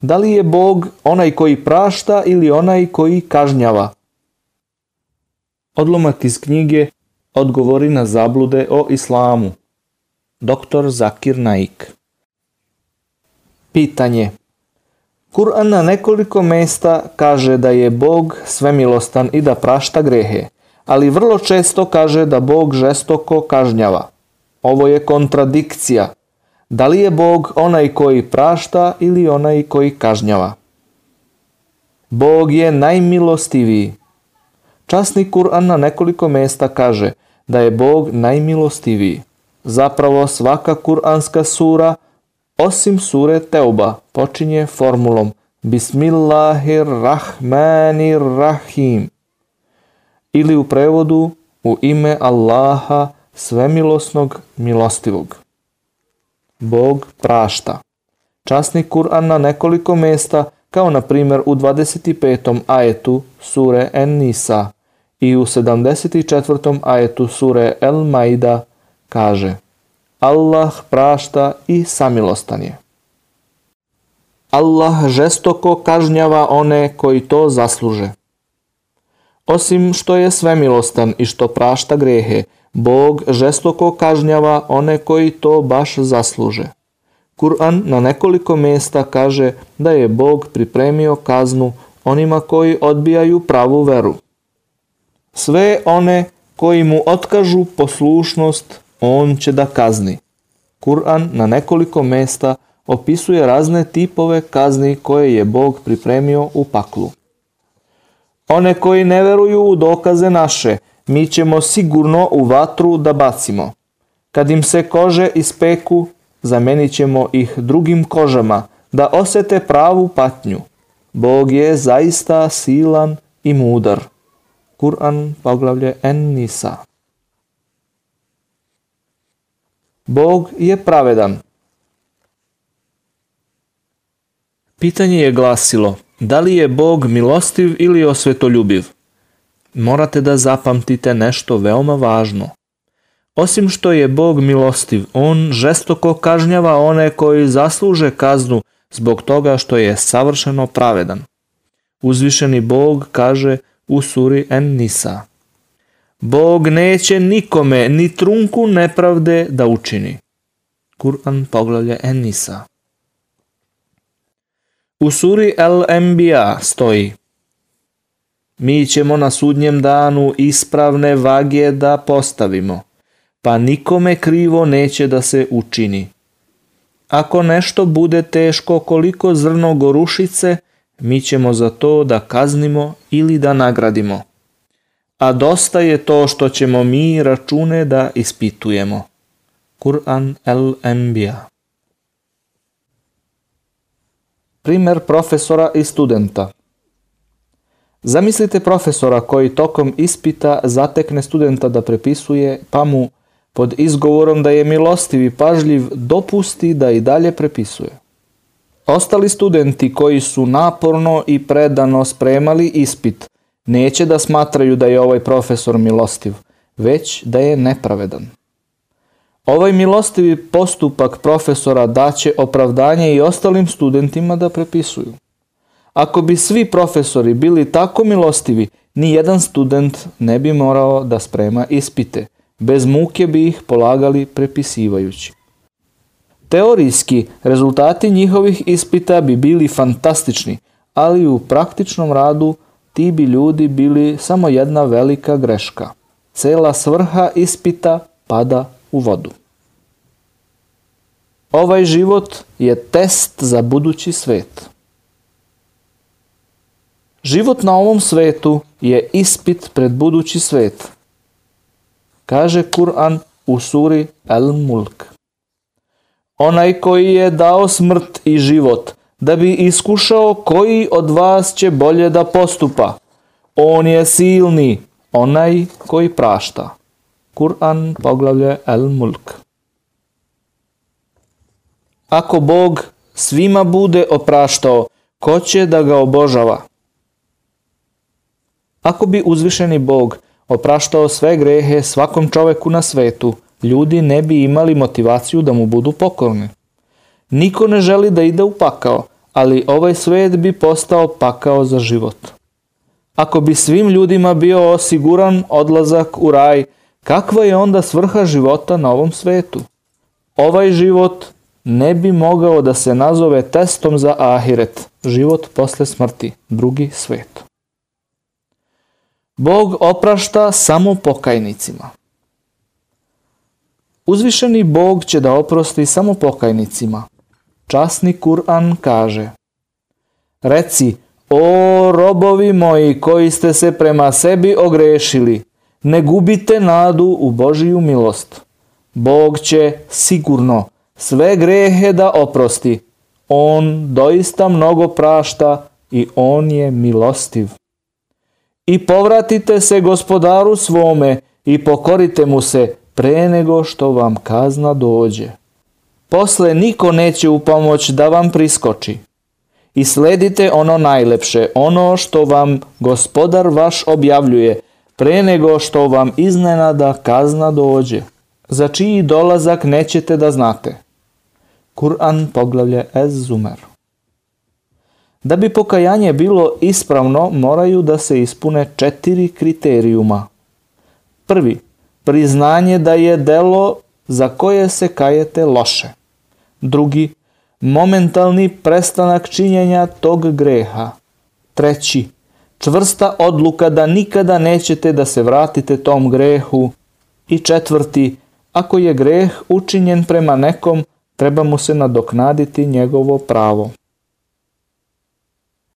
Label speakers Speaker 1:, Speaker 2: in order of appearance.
Speaker 1: Da li je Bog onaj koji prašta ili onaj koji kažnjava? Odlomak iz knjige Odgovori na zablude o islamu. Dr. Zakir Naik. Pitanje. Kur'an na nekoliko mesta kaže da je Bog svemilostan i da prašta grehe, ali vrlo često kaže da Bog žestoko kažnjava. Ovo je kontradikcija. Da li je Bog onaj koji prašta ili onaj koji kažnjava? Bog je najmilostiviji. Časni Kur'an na nekoliko mesta kaže da je Bog najmilostiviji. Zapravo svaka kuranska sura, osim sure Teuba, počinje formulom Bismillahirrahmanirrahim ili u prevodu u ime Allaha svemilosnog milostivog. Bog prašta. Časni Kur'an na nekoliko mesta, kao na primjer u 25. ajetu sure En-Nisa i u 74. ajetu sure El Maida kaže Allah prašta i samilostan je. Allah žestoko kažnjava one koji to zasluže. Osim što je svemilostan i što prašta grehe, Bog žestoko kažnjava one koji to baš zasluže. Kur'an na nekoliko mjesta kaže da je Bog pripremio kaznu onima koji odbijaju pravu veru. Sve one koji mu otkažu poslušnost, on će da kazni. Kur'an na nekoliko mesta opisuje razne tipove kazni koje je Bog pripremio u paklu. One koji ne veruju u dokaze naše, mi ćemo sigurno u vatru da bacimo. Kad im se kože ispeku, zamenit ćemo ih drugim kožama, da osete pravu patnju. Bog je zaista silan i mudar. Kur'an poglavlje En-Nisa. Bog je pravedan. Pitanje je glasilo, da li je Bog milostiv ili osvetoljubiv? Morate da zapamtite nešto veoma važno. Osim što je Bog milostiv, On žestoko kažnjava one koji zasluže kaznu zbog toga što je savršeno pravedan. Uzvišeni Bog kaže u suri En-Nisa. Bog neće nikome ni trunku nepravde da učini. Kur'an poglavlje En-Nisa. U suri El-Enbiya stoji Mi ćemo na sudnjem danu ispravne vage da postavimo, pa nikome krivo neće da se učini. Ako nešto bude teško koliko zrno gorušice, mi ćemo za to da kaznimo ili da nagradimo. A dosta je to što ćemo mi račune da ispitujemo. Kur'an el-Enbiya Primer profesora i studenta Zamislite profesora koji tokom ispita zatekne studenta da prepisuje, pa mu pod izgovorom da je milostiv i pažljiv dopusti da i dalje prepisuje. Ostali studenti koji su naporno i predano spremali ispit neće da smatraju da je ovaj profesor milostiv, već da je nepravedan. Ovaj milostivi postupak profesora daće opravdanje i ostalim studentima da prepisuju. Ako bi svi profesori bili tako milostivi, ni jedan student ne bi morao da sprema ispite. Bez muke bi ih polagali prepisivajući. Teorijski, rezultati njihovih ispita bi bili fantastični, ali u praktičnom radu ti bi ljudi bili samo jedna velika greška. Cela svrha ispita pada u vodu. Ovaj život je test za budući svet. Život na ovom svetu je ispit pred budući svet. Kaže Kur'an u suri El-Mulk. Onaj koji je dao smrt i život, da bi iskušao koji od vas će bolje da postupa. On je silni, onaj koji prašta. Kur'an poglavlje El-Mulk. Ako Bog svima bude opraštao, ko će da ga obožava? Ako bi uzvišeni Bog opraštao sve grehe svakom čoveku na svetu, ljudi ne bi imali motivaciju da mu budu pokorni. Niko ne želi da ide u pakao, ali ovaj svet bi postao pakao za život. Ako bi svim ljudima bio osiguran odlazak u raj, kakva je onda svrha života na ovom svetu? Ovaj život ne bi mogao da se nazove testom za ahiret, život posle smrti, drugi svet. Bog oprašta samo pokajnicima. Uzvišeni Bog će da oprosti samo pokajnicima. Časni Kur'an kaže Reci, o robovi moji koji ste se prema sebi ogrešili, ne gubite nadu u Božiju milost. Bog će sigurno sve grehe da oprosti. On doista mnogo prašta i on je milostiv. I povratite se gospodaru svome i pokorite mu se pre nego što vam kazna dođe. Posle niko neće u pomoć da vam priskoči. I sledite ono najlepše, ono što vam gospodar vaš objavljuje, pre nego što vam iznenada kazna dođe, za čiji dolazak nećete da znate. Kur'an poglavlje Ez Zumer Da bi pokajanje bilo ispravno, moraju da se ispune četiri kriterijuma. Prvi, priznanje da je delo za koje se kajete loše. Drugi, momentalni prestanak činjenja tog greha. Treći, čvrsta odluka da nikada nećete da se vratite tom grehu. I četvrti, ako je greh učinjen prema nekom, treba mu se nadoknaditi njegovo pravo.